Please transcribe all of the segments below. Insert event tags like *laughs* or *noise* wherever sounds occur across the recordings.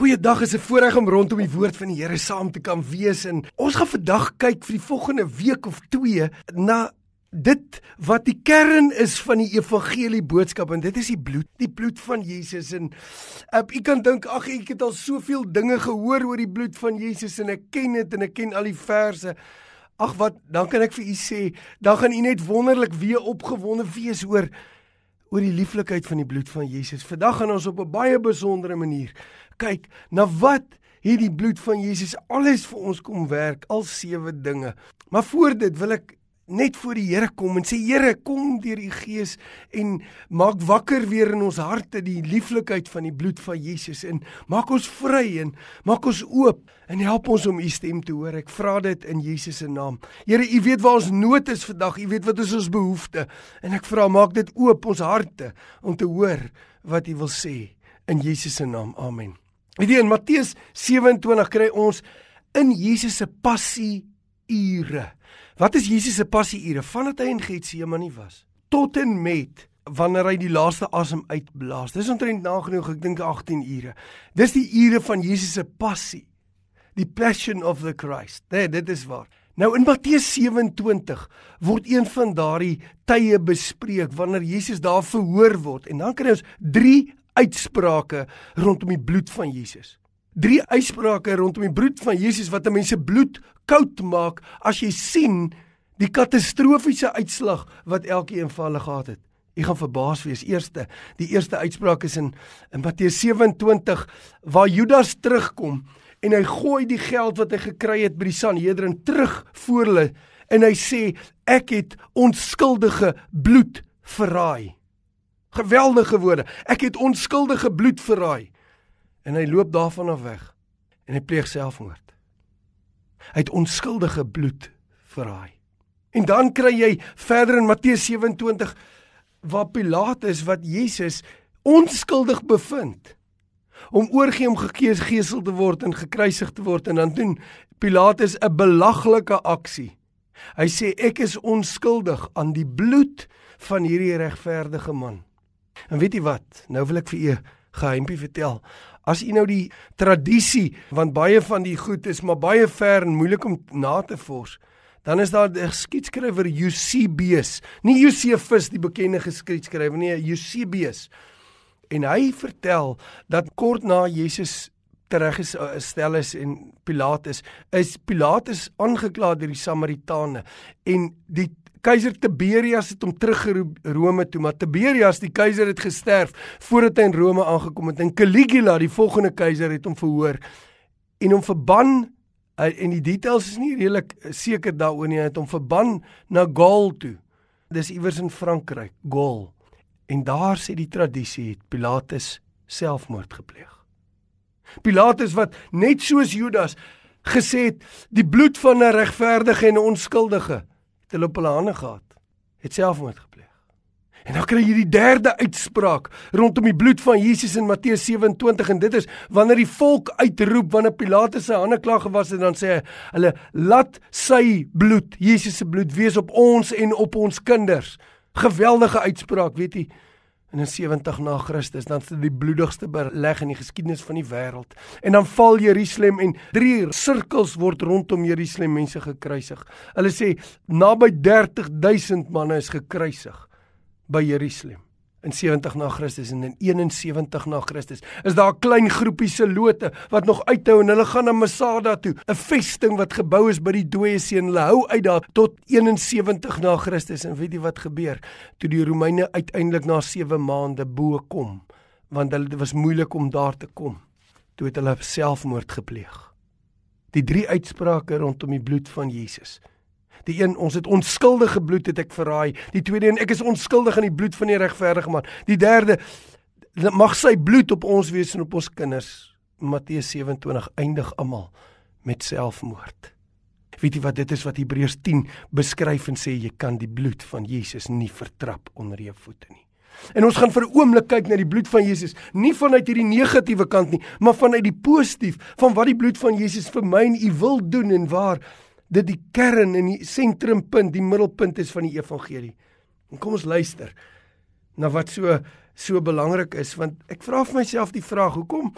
Goeiedag, is 'n voorreg om rondom die woord van die Here saam te kan wees en ons gaan vandag kyk vir die volgende week of 2 na dit wat die kern is van die evangelie boodskap en dit is die bloed, die bloed van Jesus en uh, ek kan dink ag ek het al soveel dinge gehoor oor die bloed van Jesus en ek ken dit en ek ken al die verse. Ag wat, dan kan ek vir u sê, dan gaan u net wonderlik weer opgewonde wees oor oor die lieflikheid van die bloed van Jesus. Vandag gaan ons op 'n baie besondere manier kyk na wat hierdie bloed van Jesus alles vir ons kom werk, al sewe dinge. Maar voor dit wil ek net voor die Here kom en sê Here, kom deur u Gees en maak wakker weer in ons harte die lieflikheid van die bloed van Jesus en maak ons vry en maak ons oop en help ons om u stem te hoor. Ek vra dit in Jesus se naam. Here, u weet waar ons nood is vandag. U weet wat is ons behoefte en ek vra maak dit oop ons harte om te hoor wat u wil sê in Jesus se naam. Amen. Weet jy in Matteus 27 kry ons in Jesus se passie ure. Wat is Jesus se passie ure? Vandat hy in Getsemane was tot en met wanneer hy die laaste asem uitblaas. Dis omtrent nagenoeg, ek dink 18 ure. Dis die ure van Jesus se passie. Die passion of the Christ. Nee, dit is waar. Nou in Matteus 27 word een van daardie tye bespreek wanneer Jesus daar verhoor word en dan kry ons 3 uitsprake rondom die bloed van Jesus. Drie uitsprake rondom die bloed van Jesus wat mense bloed koud maak as jy sien die katastrofiese uitslag wat elkeen van hulle gehad het. Jy gaan verbaas wees. Eerste, die eerste uitspraak is in in Matteus 27 waar Judas terugkom en hy gooi die geld wat hy gekry het by die Sanhedrin terug voor hulle en hy sê ek het onskuldige bloed verraai. Geweldige woorde. Ek het onskuldige bloed verraai. En hy loop daarvan af weg en hy pleeg selfmoord. Hy het onskuldige bloed verraai. En dan kry jy verder in Matteus 27 waar Pilatus wat Jesus onskuldig bevind om oorgee om gekeesel te word en gekruisig te word en dan doen Pilatus 'n belaglike aksie. Hy sê ek is onskuldig aan die bloed van hierdie regverdige man. En weet jy wat? Nou wil ek vir u geheimpie vertel. As u nou die tradisie, want baie van die goed is maar baie ver en moeilik om na te vors, dan is daar 'n geskiedskrywer Eusebius, nie Josephus die bekende geskiedskrywer nie, Eusebius. En hy vertel dat kort na Jesus tereggestel is en Pilatus is Pilatus aangekla deur die Samaritane en die Keiser Tiberias het hom teruggeroep Rome toe, maar Tiberias, die keiser het gesterf voordat hy in Rome aangekom het. En Caligula, die volgende keiser, het hom verhoor en hom verban en die details is nie redelik seker daaroor nie. Hy het hom verban na Gaul toe. Dis iewers in Frankryk, Gaul. En daar sê die tradisie het Pilatus selfmoord gepleeg. Pilatus wat net soos Judas gesê het, die bloed van 'n regverdige en 'n onskuldige het hulle op hulle hande gehad, het selfmoord gepleeg. En dan kry jy die derde uitspraak rondom die bloed van Jesus in Matteus 27 en dit is wanneer die volk uitroep wanneer Pilatus sy hande klaar gewas het dan sê hy hulle laat sy bloed, Jesus se bloed wees op ons en op ons kinders. Geweldige uitspraak, weet jy? In 70 na Christus dan het die bloedigste beleg in die geskiedenis van die wêreld. En dan val Jerusalem en drie sirkels word rondom Jerusalem mense gekruisig. Hulle sê naby 30000 manne is gekruisig by Jerusalem in 70 na Christus en in 71 na Christus. Is daar 'n klein groepie selote wat nog uithou en hulle gaan na Masada toe, 'n vesting wat gebou is by die dooie see en hulle hou uit daar tot 71 na Christus. En weet jy wat gebeur? Toe die Romeine uiteindelik na 7 maande bo kom want hulle was moeilik om daar te kom toe het hulle selfmoord gepleeg. Die drie uitsprake rondom die bloed van Jesus Die een, ons het onskuldige bloed het ek verraai. Die tweede een, ek is onskuldig aan die bloed van die regverdige man. Die derde, mag sy bloed op ons wees en op ons kinders. Matteus 27 eindig almal met selfmoord. Weet jy wat dit is wat Hebreërs 10 beskryf en sê jy kan die bloed van Jesus nie vertrap onder jou voete nie. En ons gaan vir 'n oomblik kyk na die bloed van Jesus, nie vanuit hierdie negatiewe kant nie, maar vanuit die positief van wat die bloed van Jesus vir my en u wil doen en waar dit die kern en die sentrumpunt, die middelpunt is van die evangelie. En kom ons luister na wat so so belangrik is want ek vra vir myself die vraag, hoekom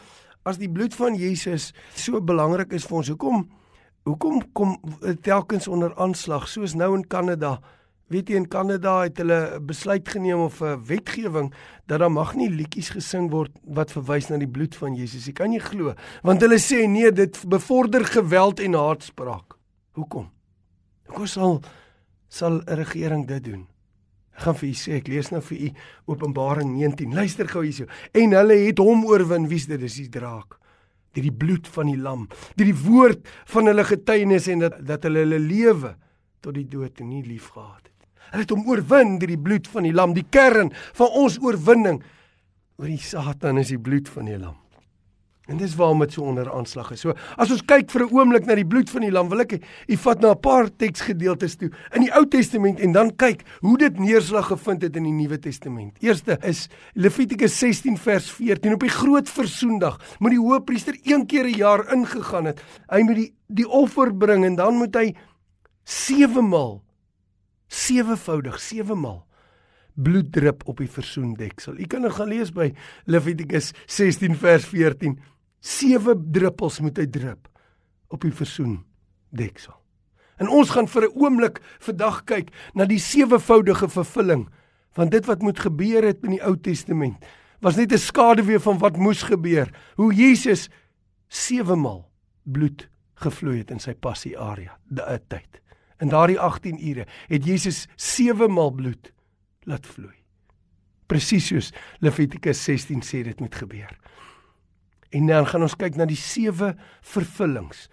as die bloed van Jesus so belangrik is vir ons, hoekom hoekom kom telkens onder aanslag soos nou in Kanada? Weet jy in Kanada het hulle besluit geneem of 'n wetgewing dat daar mag nie liedjies gesing word wat verwys na die bloed van Jesus. Jy kan nie glo want hulle sê nee, dit bevorder geweld en haatspraak. Hoekom? Hoekom sal sal 'n regering dit doen? Ek gaan vir u sê, ek lees nou vir u Openbaring 19. Luister gou hierso. En hulle het hom oorwin, wie's dit? Dis die draak. Deur die bloed van die lam, deur die woord van hulle getuienis en dat dat hulle hulle lewe tot die dood nie liefgehad het. Hulle het hom oorwin deur die bloed van die lam, die kern van ons oorwinning oor die Satan is die bloed van die lam. En dis waarom dit so onder aanslag is. So as ons kyk vir 'n oomblik na die bloed van die lam, wil ek u vat na 'n paar teksgedeeltes toe in die Ou Testament en dan kyk hoe dit neerslag gevind het in die Nuwe Testament. Eerste is Levitikus 16 vers 14. Op die groot versoendag moet die hoëpriester een keer 'n jaar ingegaan het. Hy moet die die offer bring en dan moet hy 7 maal sewevoudig 7 maal bloed drup op die versoendeksel. U kan dit gaan lees by Levitikus 16 vers 14 sewe druppels moet hy drup op die versoen deksel. En ons gaan vir 'n oomblik vandag kyk na die sewevoudige vervulling van dit wat moet gebeur het in die Ou Testament. Was net 'n skaduwee van wat moes gebeur. Hoe Jesus sewe maal bloed gevloei het in sy passie area, daai tyd. In daardie 18 ure het Jesus sewe maal bloed laat vloei. Presies soos Levitikus 16 sê dit moet gebeur. En dan gaan ons kyk na die sewe vervullings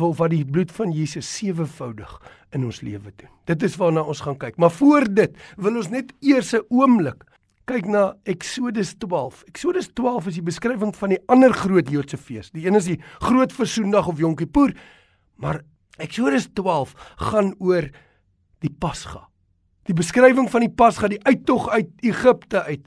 wil wat die bloed van Jesus sewevoudig in ons lewe doen. Dit is waarna ons gaan kyk. Maar voor dit wil ons net eers 'n oomblik kyk na Eksodus 12. Eksodus 12 is die beskrywing van die ander groot Joodse fees. Die een is die Groot Versoendag of Yom Kippur, maar Eksodus 12 gaan oor die Pasga. Die beskrywing van die Pasga, die uittog uit Egipte uit.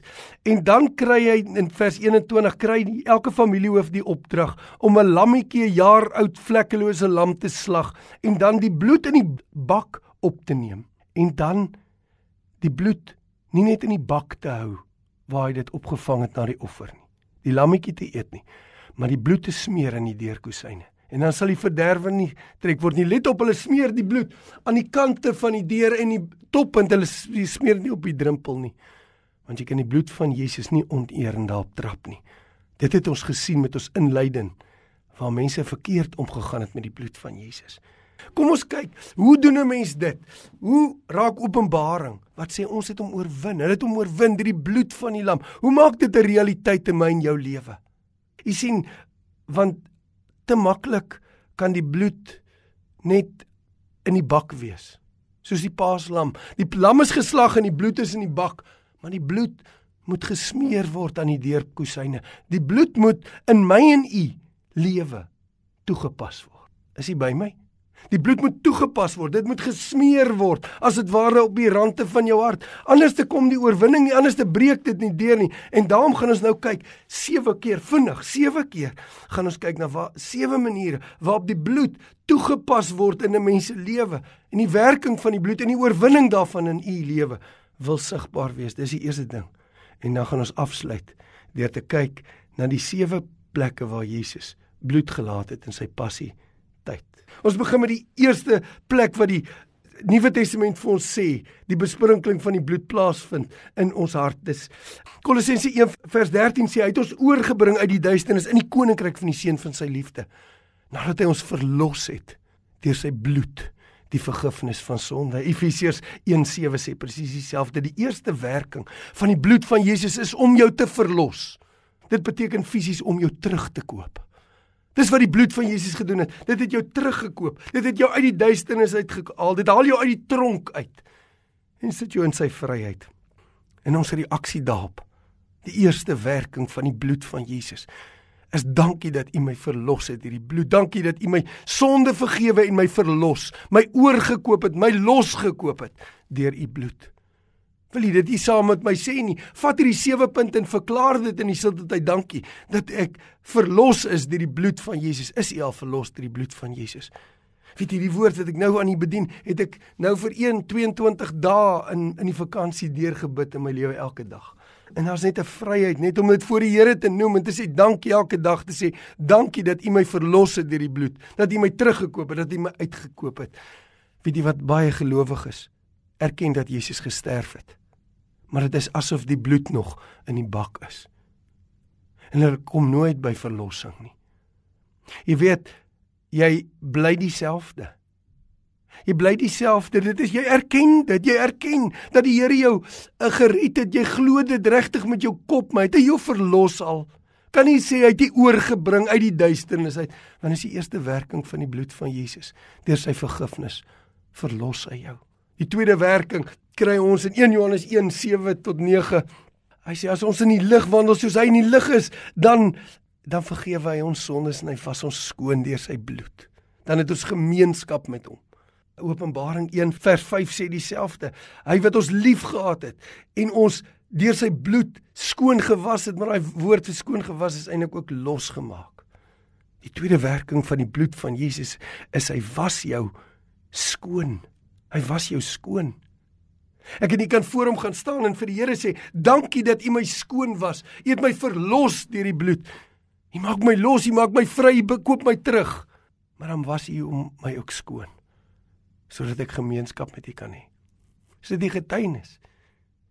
En dan kry hy in vers 21 kry die, elke familiehoof die opdrag om 'n lammetjie 'n jaar oud vlekkelose lam te slag en dan die bloed in die bak op te neem en dan die bloed nie net in die bak te hou waar hy dit opgevang het na die offer nie. Die lammetjie te eet nie, maar die bloed te smeer in die deurkusyne. En dan sal die verderwe nie trek word nie. Let op, hulle smeer die bloed aan die kante van die deur en die toppunt. Hulle smeer nie op die drempel nie. Want jy kan die bloed van Jesus nie onteer en daarop trap nie. Dit het ons gesien met ons inleiding waar mense verkeerd omgegaan het met die bloed van Jesus. Kom ons kyk, hoe doen 'n mens dit? Hoe raak Openbaring? Wat sê ons het hom oorwin? Hulle het hom oorwin deur die bloed van die lam. Hoe maak dit 'n realiteit in my en jou lewe? Jy sien, want te maklik kan die bloed net in die bak wees. Soos die paaslam. Die lam is geslag en die bloed is in die bak, maar die bloed moet gesmeer word aan die deurkusyne. Die bloed moet in my en u lewe toegepas word. Is hy by my? Die bloed moet toegepas word. Dit moet gesmeer word as dit ware op die rande van jou hart. Anders te kom die oorwinning nie, anders te breek dit nie deur nie. En daarom gaan ons nou kyk sewe keer vinnig, sewe keer gaan ons kyk na waar sewe maniere waarop die bloed toegepas word in 'n mens se lewe en die werking van die bloed en die oorwinning daarvan in u lewe wil sigbaar wees. Dis die eerste ding. En dan gaan ons afsluit deur te kyk na die sewe plekke waar Jesus bloed gelaat het in sy passie tyd. Ons begin met die eerste plek wat die Nuwe Testament vir ons sê, die besprinkeling van die bloed plaasvind in ons hart. Dis Kolossense 1 vers 13 sê hy het ons oorgebring uit die duisternis in die koninkryk van die seun van sy liefde. Nadat hy ons verlos het deur sy bloed, die vergifnis van sonde. Efesiërs 1:7 sê presies dieselfde. Die eerste werking van die bloed van Jesus is om jou te verlos. Dit beteken fisies om jou terug te koop. Dis wat die bloed van Jesus gedoen het. Dit het jou teruggekoop. Dit het jou uit die duisternis uitgehaal. Dit haal jou uit die tronk uit en sit jou in sy vryheid. En ons reaksie daarop, die eerste werking van die bloed van Jesus, is dankie dat U my verlos het hierdie bloed. Dankie dat U my sonde vergewe en my verlos, my oorgekoop het, my losgekoop het deur U bloed. Wil jy dit nie saam met my sê nie? Vat hierdie sewe punte en verklaar dit in die stilte tyd dankie dat ek verlos is deur die bloed van Jesus. Is jy al verlos deur die bloed van Jesus? Weet jy die woord wat ek nou aan u bedien, het ek nou vir 1 22 dae in in die vakansie deurgebid in my lewe elke dag. En daar's net 'n vryheid net om dit voor die Here te noem en te sê dankie elke dag te sê dankie dat U my verlos het deur die bloed, dat U my teruggekoop het, dat U my uitgekoop het. Weet jy wat baie gelowig is? Erken dat Jesus gesterf het. Maar dit is asof die bloed nog in die bak is. En hulle kom nooit by verlossing nie. Jy weet, jy bly dieselfde. Jy bly dieselfde. Dit is jy erken dit. Jy erken dat die Here jou gered het. Jy glo dit regtig met jou kop, maar hy het jou verlos al. Kan nie sê hy het jou oorgebring uit die duisternis uit, want is die eerste werking van die bloed van Jesus. Deur sy vergifnis verlos hy jou. Die tweede werking kry ons in 1 Johannes 1:7 tot 9. Hy sê as ons in die lig wandel soos hy in die lig is, dan dan vergewe hy ons sondes en hy was ons skoon deur sy bloed. Dan het ons gemeenskap met hom. Openbaring 1 vers 5 sê dieselfde. Hy wat ons liefgehad het en ons deur sy bloed skoon gewas het, maar daai woord vir skoon gewas is eintlik ook losgemaak. Die tweede werking van die bloed van Jesus is hy was jou skoon. Hy was jou skoon. Ek het nie kan voor hom gaan staan en vir die Here sê, "Dankie dat U my skoon was. U het my verlos deur die bloed. U maak my los, U maak my vry, U koop my terug." Maar dan was U om my ook skoon sodat ek gemeenskap met U kan hê. Is dit die getuienis?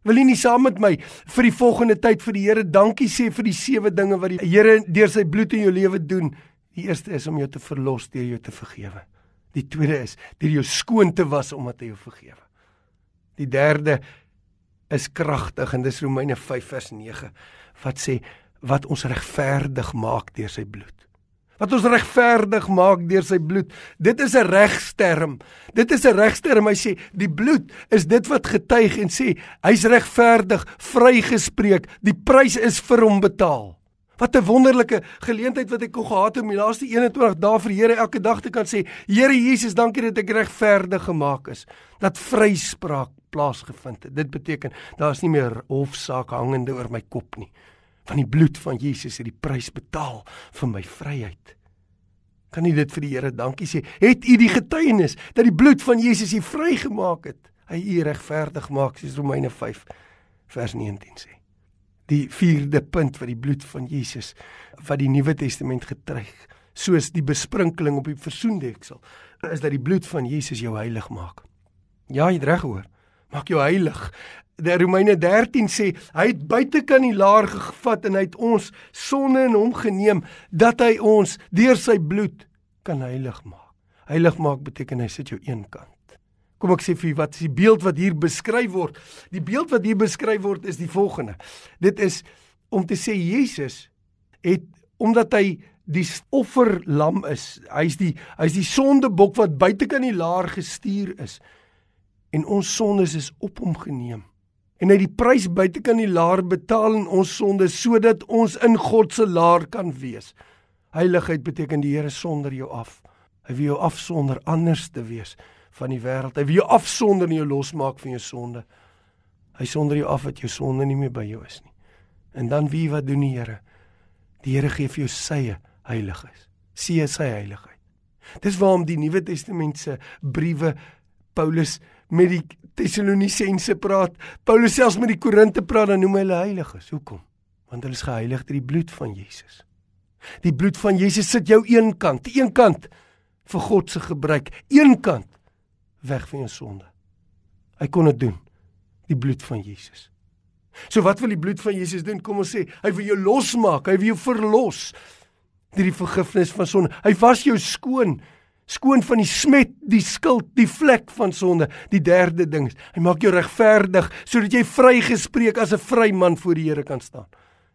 Wil U nie saam met my vir die volgende tyd vir die Here dankie sê vir die sewe dinge wat die Here deur sy bloed in jou lewe doen? Die eerste is om jou te verlos deur jou te vergewe. Die tweede is deur jou skoon te was omdat hy jou vergewe. Die derde is kragtig en dis Romeine 5 vers 9 wat sê wat ons regverdig maak deur sy bloed wat ons regverdig maak deur sy bloed. Dit is 'n regsterm. Dit is 'n regsterm. Hy sê die bloed is dit wat getuig en sê hy's regverdig, vrygespreek. Die prys is vir hom betaal. Wat 'n wonderlike geleentheid wat ek kon gehad het om die laaste 21 dae vir die Here elke dag te kan sê, Here Jesus, dankie dat ek regverdig gemaak is. Dat vryspraak plaasgevind het. Dit beteken daar's nie meer hofsaak hangende oor my kop nie van die bloed van Jesus het die prys betaal vir my vryheid. Kan u dit vir die Here dankie sê? Het u die getuienis dat die bloed van Jesus u vrygemaak het? Hy u regverdig maak, soos Romeine 5 vers 19 sê. Die vierde punt wat die bloed van Jesus wat die Nuwe Testament getuig, soos die besprinkeling op die versoendeksel, is dat die bloed van Jesus jou heilig maak. Ja, jy het reg gehoor. Maak jou heilig. Die Romeine 13 sê hy het buitekant die laar gevat en hy het ons sonde in hom geneem dat hy ons deur sy bloed kan heilig maak. Heilig maak beteken hy sit jou een kant. Kom ek sê vir wat is die beeld wat hier beskryf word? Die beeld wat hier beskryf word is die volgende. Dit is om te sê Jesus het omdat hy die offerlam is. Hy's die hy's die sondebok wat buitekant die laar gestuur is. En ons sondes is op hom geneem en hy die prys buitekant die laar betaal in ons sonde sodat ons in God se laar kan wees. Heiligheid beteken die Here sonder jou af. Hy wil jou afsonder anders te wees van die wêreld. Hy wil jou afsonder en jou losmaak van jou sonde. Hy sonder jou af dat jou sonde nie meer by jou is nie. En dan wie wat doen die Here? Die Here gee vir jou sy heiligheid. Sien sy heiligheid. Dis waarom die Nuwe Testament se briewe Paulus met die Tessalonisense praat, Paulus selfs met die Korinte praat, dan noem hy hulle heiliges. Hoekom? Want hulle is geheilig deur die bloed van Jesus. Die bloed van Jesus sit jou een kant, een kant vir God se gebruik, een kant weg van jou sonde. Hy kon dit doen. Die bloed van Jesus. So wat wil die bloed van Jesus doen? Kom ons sê, hy wil jou losmaak, hy wil jou verlos deur die vergifnis van sonde. Hy was jou skoon skoon van die smet, die skuld, die vlek van sonde. Die derde ding is, hy maak jou regverdig sodat jy vrygespreek as 'n vryman voor die Here kan staan.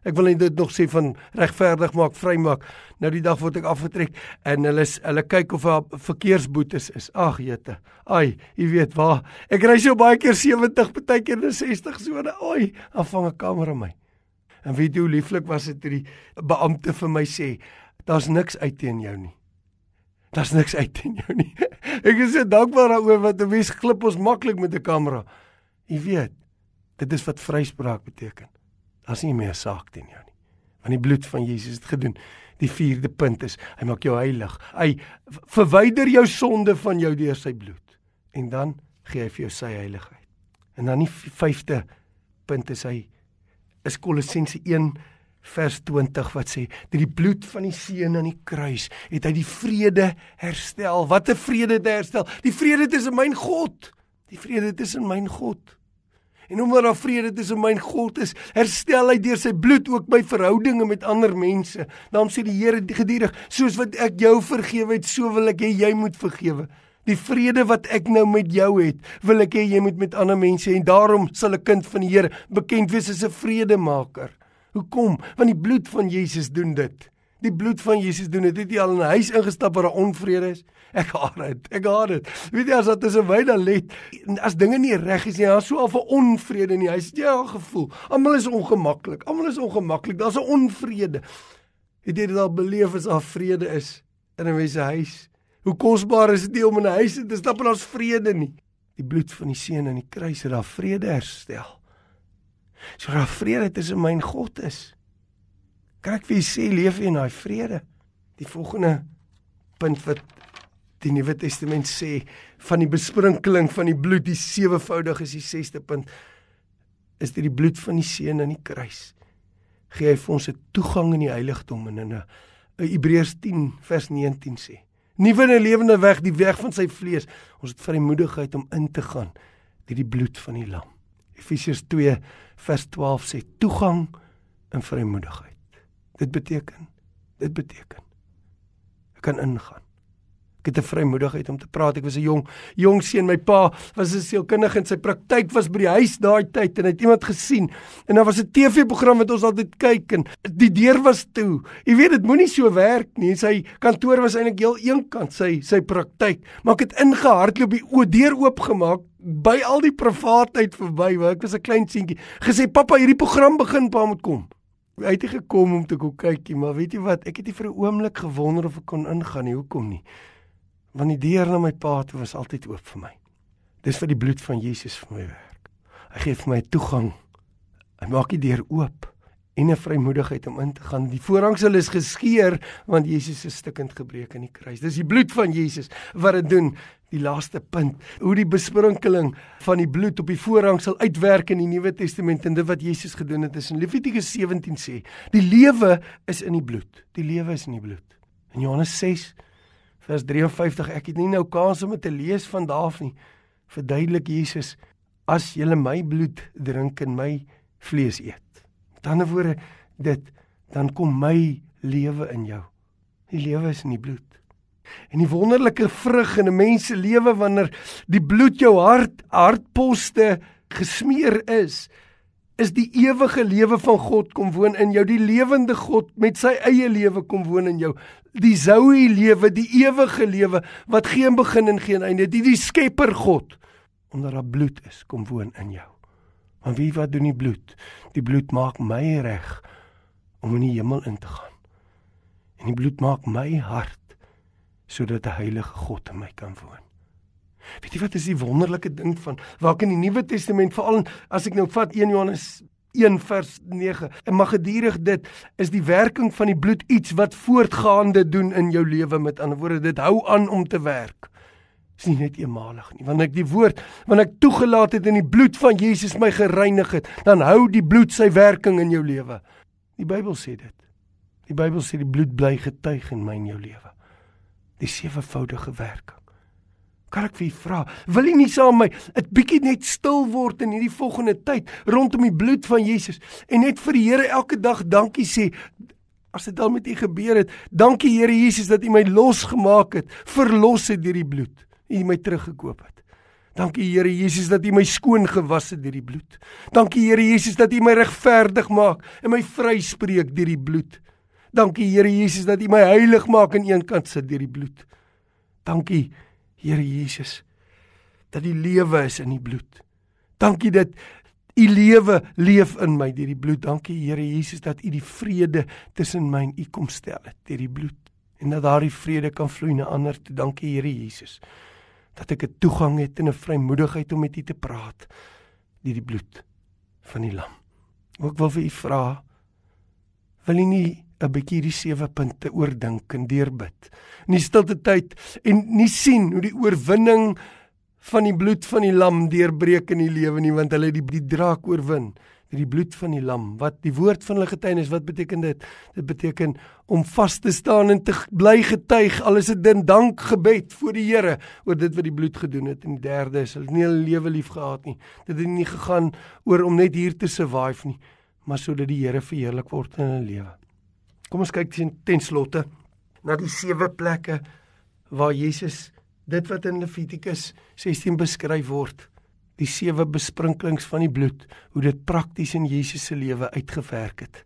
Ek wil net dit nog sê van regverdig maak, vrymaak. Nou die dag word ek afgetrek en hulle hulle kyk of daar verkeersboetes is. Ag jete. Ai, jy weet waar. Ek ry so baie keer 70, partykeer 60 sone. Oi, afvang 'n kamera my. En weet jy hoe lieflik was dit toe die beampte vir my sê, daar's niks uit teen jou nie. Daar's niks uit in jou nie. *laughs* Ek is so dankbaar daaroor wat 'n mens glip ons maklik met 'n kamera. Jy weet, dit is wat vryspraak beteken. Daar's nie meer saak teen jou nie. Want die bloed van Jesus het gedoen. Die vierde punt is, hy maak jou heilig. Hy verwyder jou sonde van jou deur sy bloed. En dan gee hy vir jou sy heiligheid. En dan die vyfde punt is hy is Kolossense 1 vers 20 wat sê dat die bloed van die seun aan die kruis het hy die vrede herstel. Wat 'n vrede te herstel. Die vrede tussen my en God. Die vrede tussen my en God. En omdat daar vrede tussen my en God is, herstel hy deur sy bloed ook my verhoudinge met ander mense. Daarom sê die Here gedurig, soos wat ek jou vergewe het, so wil ek hê jy moet vergewe. Die vrede wat ek nou met jou het, wil ek hê jy moet met ander mense en daarom sal 'n kind van die Here bekend wees as 'n vredemaker. Hoekom? Want die bloed van Jesus doen dit. Die bloed van Jesus doen dit. Het jy al in 'n huis ingestap waar daar onvrede is? Ek haat dit. Ek haat dit. Weet jy as dit is 'n wyne let, as dinge nie reg is nie, daar's so al 'n onvrede in die huis. Jy al gevoel. Almal is ongemaklik. Almal is ongemaklik. Daar's 'n onvrede. Het jy dit al beleef as daar vrede is in 'n mens se huis? Hoe kosbaar is dit nie om in 'n huis te stap en ons vrede nie. Die bloed van die seun aan die kruis het daar vrede herstel. So daar vrede tussen my en God is. Kan ek vir julle sê leef in daai vrede? Die volgende punt wat die Nuwe Testament sê van die besprinkeling van die bloed, die sewevoudig is die 6ste punt is dit die bloed van die seun aan die kruis. Gee hy vir ons 'n toegang in die heiligdom en in 'n Hebreërs 10 vers 19 sê nuwe en lewende weg, die weg van sy vlees. Ons het vrymoedigheid om in te gaan deur die bloed van die lam. Efesiërs 2 vers 12 sê toegang in vrymoedigheid. Dit beteken dit beteken ek kan ingaan. Ek het 'n vrymoedigheid om te praat. Ek was 'n jong jong seun. My pa was 'n sielkundige en sy praktyk was by die huis daai tyd en hy het iemand gesien. En daar was 'n TV-program wat ons altyd kyk en die deur was toe. Jy weet dit moenie so werk nie. Sy kantoor was eintlik heel eenkant sy sy praktyk. Maar ek het ingehardloop die deur oopgemaak by al die privaatheid verby. Ek was 'n klein seentjie. Gesê pappa, hierdie program begin, pa moet kom. Hy het gekom om te kom kykie, maar weet jy wat? Ek het nie vir 'n oomblik gewonder of ek kon ingaan nie. Hoekom nie? want die deur na my pa toe was altyd oop vir my. Dis vir die bloed van Jesus vir my werk. Hy gee vir my toegang. Hy maak die deur oop en 'n vrymoedigheid om in te gaan. Die voorhangsel is geskeur want Jesus is stukkend gebreek aan die kruis. Dis die bloed van Jesus wat dit doen. Die laaste punt, hoe die besprinkeling van die bloed op die voorhangsel uitwerk in die Nuwe Testament en dit wat Jesus gedoen het is in Levitikus 17 sê, die lewe is in die bloed. Die lewe is in die bloed. In Johannes 6 vers 53 ek het nie nou kans om dit te lees van daar af nie verduidelik Jesus as jy my bloed drink en my vlees eet met ander woorde dit dan kom my lewe in jou die lewe is in die bloed en die wonderlike vrug in 'n mens se lewe wanneer die bloed jou hart hartposte gesmeer is is die ewige lewe van God kom woon in jou die lewende God met sy eie lewe kom woon in jou die Zoe lewe, die ewige lewe wat geen begin en geen einde die die Skepper God onder haar bloed is, kom woon in jou. Want wie wat doen die bloed? Die bloed maak my reg om in die hemel in te gaan. En die bloed maak my hart sodat 'n heilige God in my kan woon. Weet jy wat is die wonderlike ding van waar ek in die Nuwe Testament veral as ek nou vat 1 Johannes 1 vers 9. En mag gedurig dit is die werking van die bloed iets wat voortgaande doen in jou lewe met ander woorde dit hou aan om te werk. Is nie net eenmalig nie. Wanneer ek die woord, wanneer ek toegelaat het in die bloed van Jesus my gereinig het, dan hou die bloed sy werking in jou lewe. Die Bybel sê dit. Die Bybel sê die bloed bly getuig in my en jou lewe. Die sewevoudige werking. Kan ek vir u vra, wil u nie saam met my 'n bietjie net stil word in hierdie volgende tyd rondom die bloed van Jesus en net vir die Here elke dag dankie sê as dit al met u gebeur het. Dankie Here Jesus dat u my losgemaak het, verlos het deur die bloed. U my teruggekoop het. Dankie Here Jesus dat U my skoon gewas het deur die bloed. Dankie Here Jesus dat U my regverdig maak en my vryspreek deur die bloed. Dankie Here Jesus dat U my heilig maak aan een kant sit deur die bloed. Dankie Here Jesus, dat die lewe is in die bloed. Dankie dat u lewe leef in my deur die bloed. Dankie Here Jesus dat u die vrede tussen my en u kom stel het deur die bloed en dat daardie vrede kan vloei na ander toe. Dankie Here Jesus dat ek 'n toegang het en 'n vrymoedigheid om met u te praat deur die bloed van die lam. Ook wil vir u vra wil u nie 'n bietjie hierdie sewe punte oordink en deurbid. In die stilte tyd en nie sien hoe die oorwinning van die bloed van die lam deurbreek in die lewe nie want hulle het die, die draak oorwin die bloed van die lam. Wat die woord van hulle getuienis, wat beteken dit? Dit beteken om vas te staan en te bly getuig, al is dit 'n dankgebed voor die Here oor dit wat die bloed gedoen het. En die derde is hulle nie hulle lewe lief gehad nie. Dit het nie gegaan oor om net hier te survive nie, maar sodat die Here verheerlik word in hulle lewe. Kom ons kyk ten, ten slotte na die sewe plekke waar Jesus dit wat in Levitikus 16 beskryf word die sewe besprinklings van die bloed, hoe dit prakties in Jesus se lewe uitgewerk het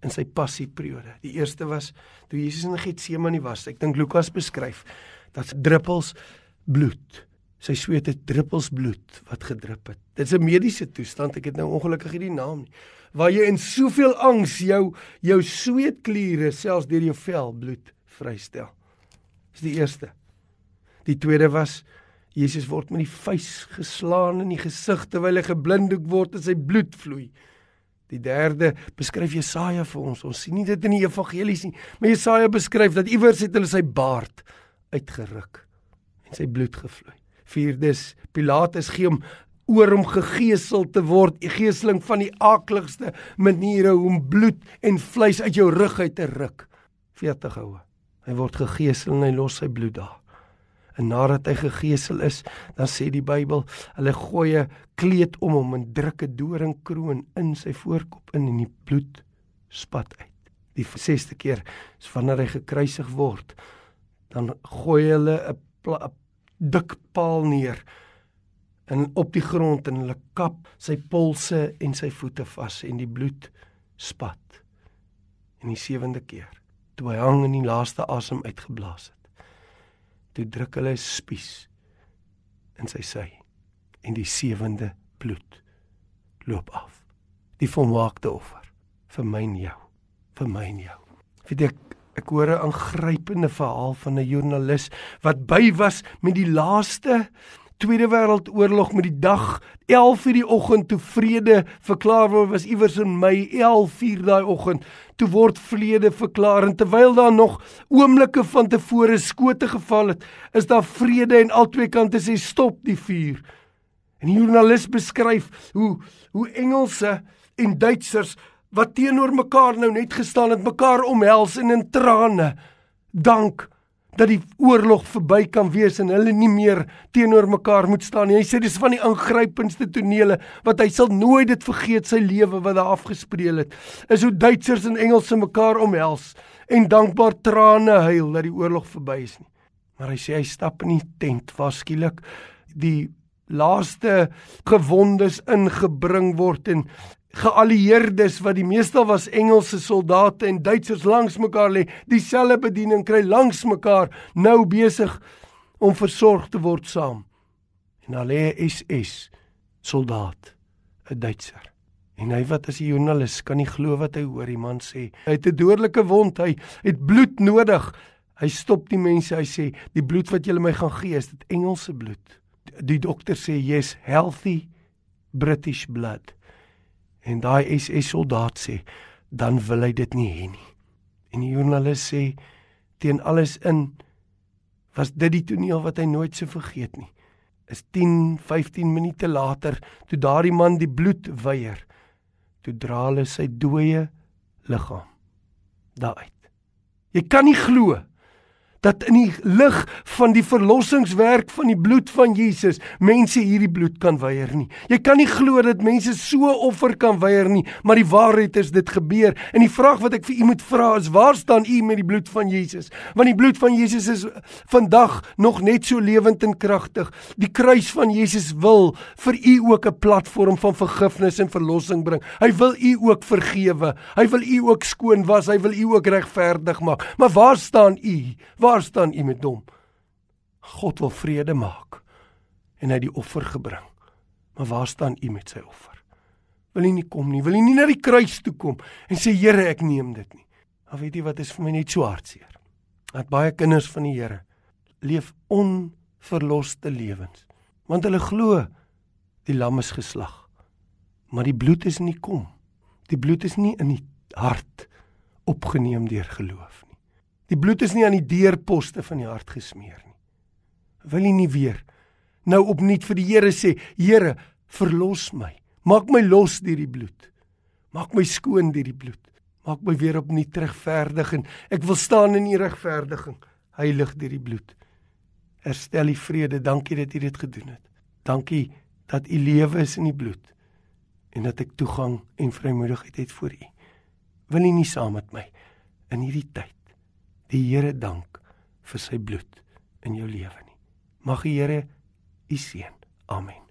in sy passieperiode. Die eerste was toe Jesus in Getsemane was. Ek dink Lukas beskryf dat druppels bloed, sy sweet het druppels bloed wat gedrup het. Dit is 'n mediese toestand. Ek het nou ongelukkig hierdie naam nie. Waar jy in soveel angs jou jou sweetkliere selfs deur jou vel bloed vrystel. Dis die eerste. Die tweede was Jesus word met die vuis geslaan in die gesig terwyl hy geblindoek word en sy bloed vloei. Die derde beskryf Jesaja vir ons. Ons sien nie dit in die evangelies nie, maar Jesaja beskryf dat iewers het hulle sy baard uitgeruk en sy bloed gevloei. Vierdes Pilatus gee hom oor om gegeesel te word, 'n geeseling van die aakligste maniere om bloed en vleis uit jou rug uit te ruk. 40 houe. Hy word gegeesel en hy los sy bloed daar. En nadat hy gegeesel is, dan sê die Bybel, hulle gooi 'n kleed om hom en druk 'n doringkroon in sy voorkop in en die bloed spat uit. Die 6ste keer is wanneer hy gekruisig word, dan gooi hulle 'n dik paal neer en op die grond en hulle kap sy polse en sy voete vas en die bloed spat. En die sewende keer, toe hy hang en die laaste asem uitgeblaas het toe druk hulle 'n spies in sy sy en die sewende bloed loop af. Die volmaakte offer vir my en jou, vir my en jou. Weet ek ek hoor 'n aangrypende verhaal van 'n joernalis wat by was met die laaste Tweede Wêreldoorlog met die dag 11:00 die oggend toe vrede verklaar word was iewers in Mei 11:00 daai oggend toe word vrede verklaar. En terwyl daar nog oomblikke van tevore skote geval het is daar vrede en albei kante sê stop die vuur. En die joernalis beskryf hoe hoe Engelse en Duitsers wat teenoor mekaar nou net gestaan het mekaar omhels en in trane dank dat die oorlog verby kan wees en hulle nie meer teenoor mekaar moet staan nie. Hy sê dis van die aangrypendste tonele wat hy sal nooit dit vergeet sy lewe wat daar afgespeel het. Is hoe Duitsers en Engelse mekaar omhels en dankbaar trane huil dat die oorlog verby is nie. Maar hy sê hy stap in die tent waar skielik die laaste gewondes ingebring word en geallieerdes wat die meestal was Engelse soldate en Duitsers langs mekaar lê, dieselfde bediening kry langs mekaar, nou besig om versorg te word saam. En al lê SS soldaat, 'n Duitser. En hy wat as 'n joernalis kan nie glo wat hy hoor, die man sê, hy het 'n dodelike wond, hy het bloed nodig. Hy stop die mense, hy sê, die bloed wat julle my gaan gee, is dit Engelse bloed. Die dokter sê, "Yes, healthy British blood." En daai SS soldaat sê, dan wil hy dit nie hê nie. En die joernalis sê teen alles in was dit die toneel wat hy nooit se vergeet nie. Is 10, 15 minute later toe daardie man die bloed weier, toe dra hulle sy dooie liggaam daar uit. Jy kan nie glo dat in die lig van die verlossingswerk van die bloed van Jesus mense hierdie bloed kan weier nie. Jy kan nie glo dat mense so offer kan weier nie, maar die waarheid is dit gebeur. En die vraag wat ek vir u moet vra is: waar staan u met die bloed van Jesus? Want die bloed van Jesus is vandag nog net so lewend en kragtig. Die kruis van Jesus wil vir u ook 'n platform van vergifnis en verlossing bring. Hy wil u ook vergewe. Hy wil u ook skoon was. Hy wil u ook regverdig maak. Maar waar staan u? Waar Waar staan u met hom? God wil vrede maak en hy die offer gebring. Maar waar staan u met sy offer? Wil u nie kom nie? Wil u nie na die kruis toe kom en sê Here, ek neem dit nie? Maar weet jy wat is vir my net so hartseer? Dat baie kinders van die Here leef onverloste lewens. Want hulle glo die lam is geslag. Maar die bloed is nie kom. Die bloed is nie in die hart opgeneem deur geloof nie. Die bloed is nie aan die deurposte van die hart gesmeer nie. Wil jy nie weer nou opnuut vir die Here sê, Here, verlos my. Maak my los deur die bloed. Maak my skoon deur die bloed. Maak my weer opnuut regverdig en ek wil staan in u regverdiging, heilig deur die bloed. Herstel die vrede. Dankie dat u dit gedoen het. Dankie dat u lewe is in die bloed en dat ek toegang en vrymoedigheid het voor u. Wil u nie saam met my in hierdie tyd die Here dank vir sy bloed in jou lewe nie. Mag die Here u seën. Amen.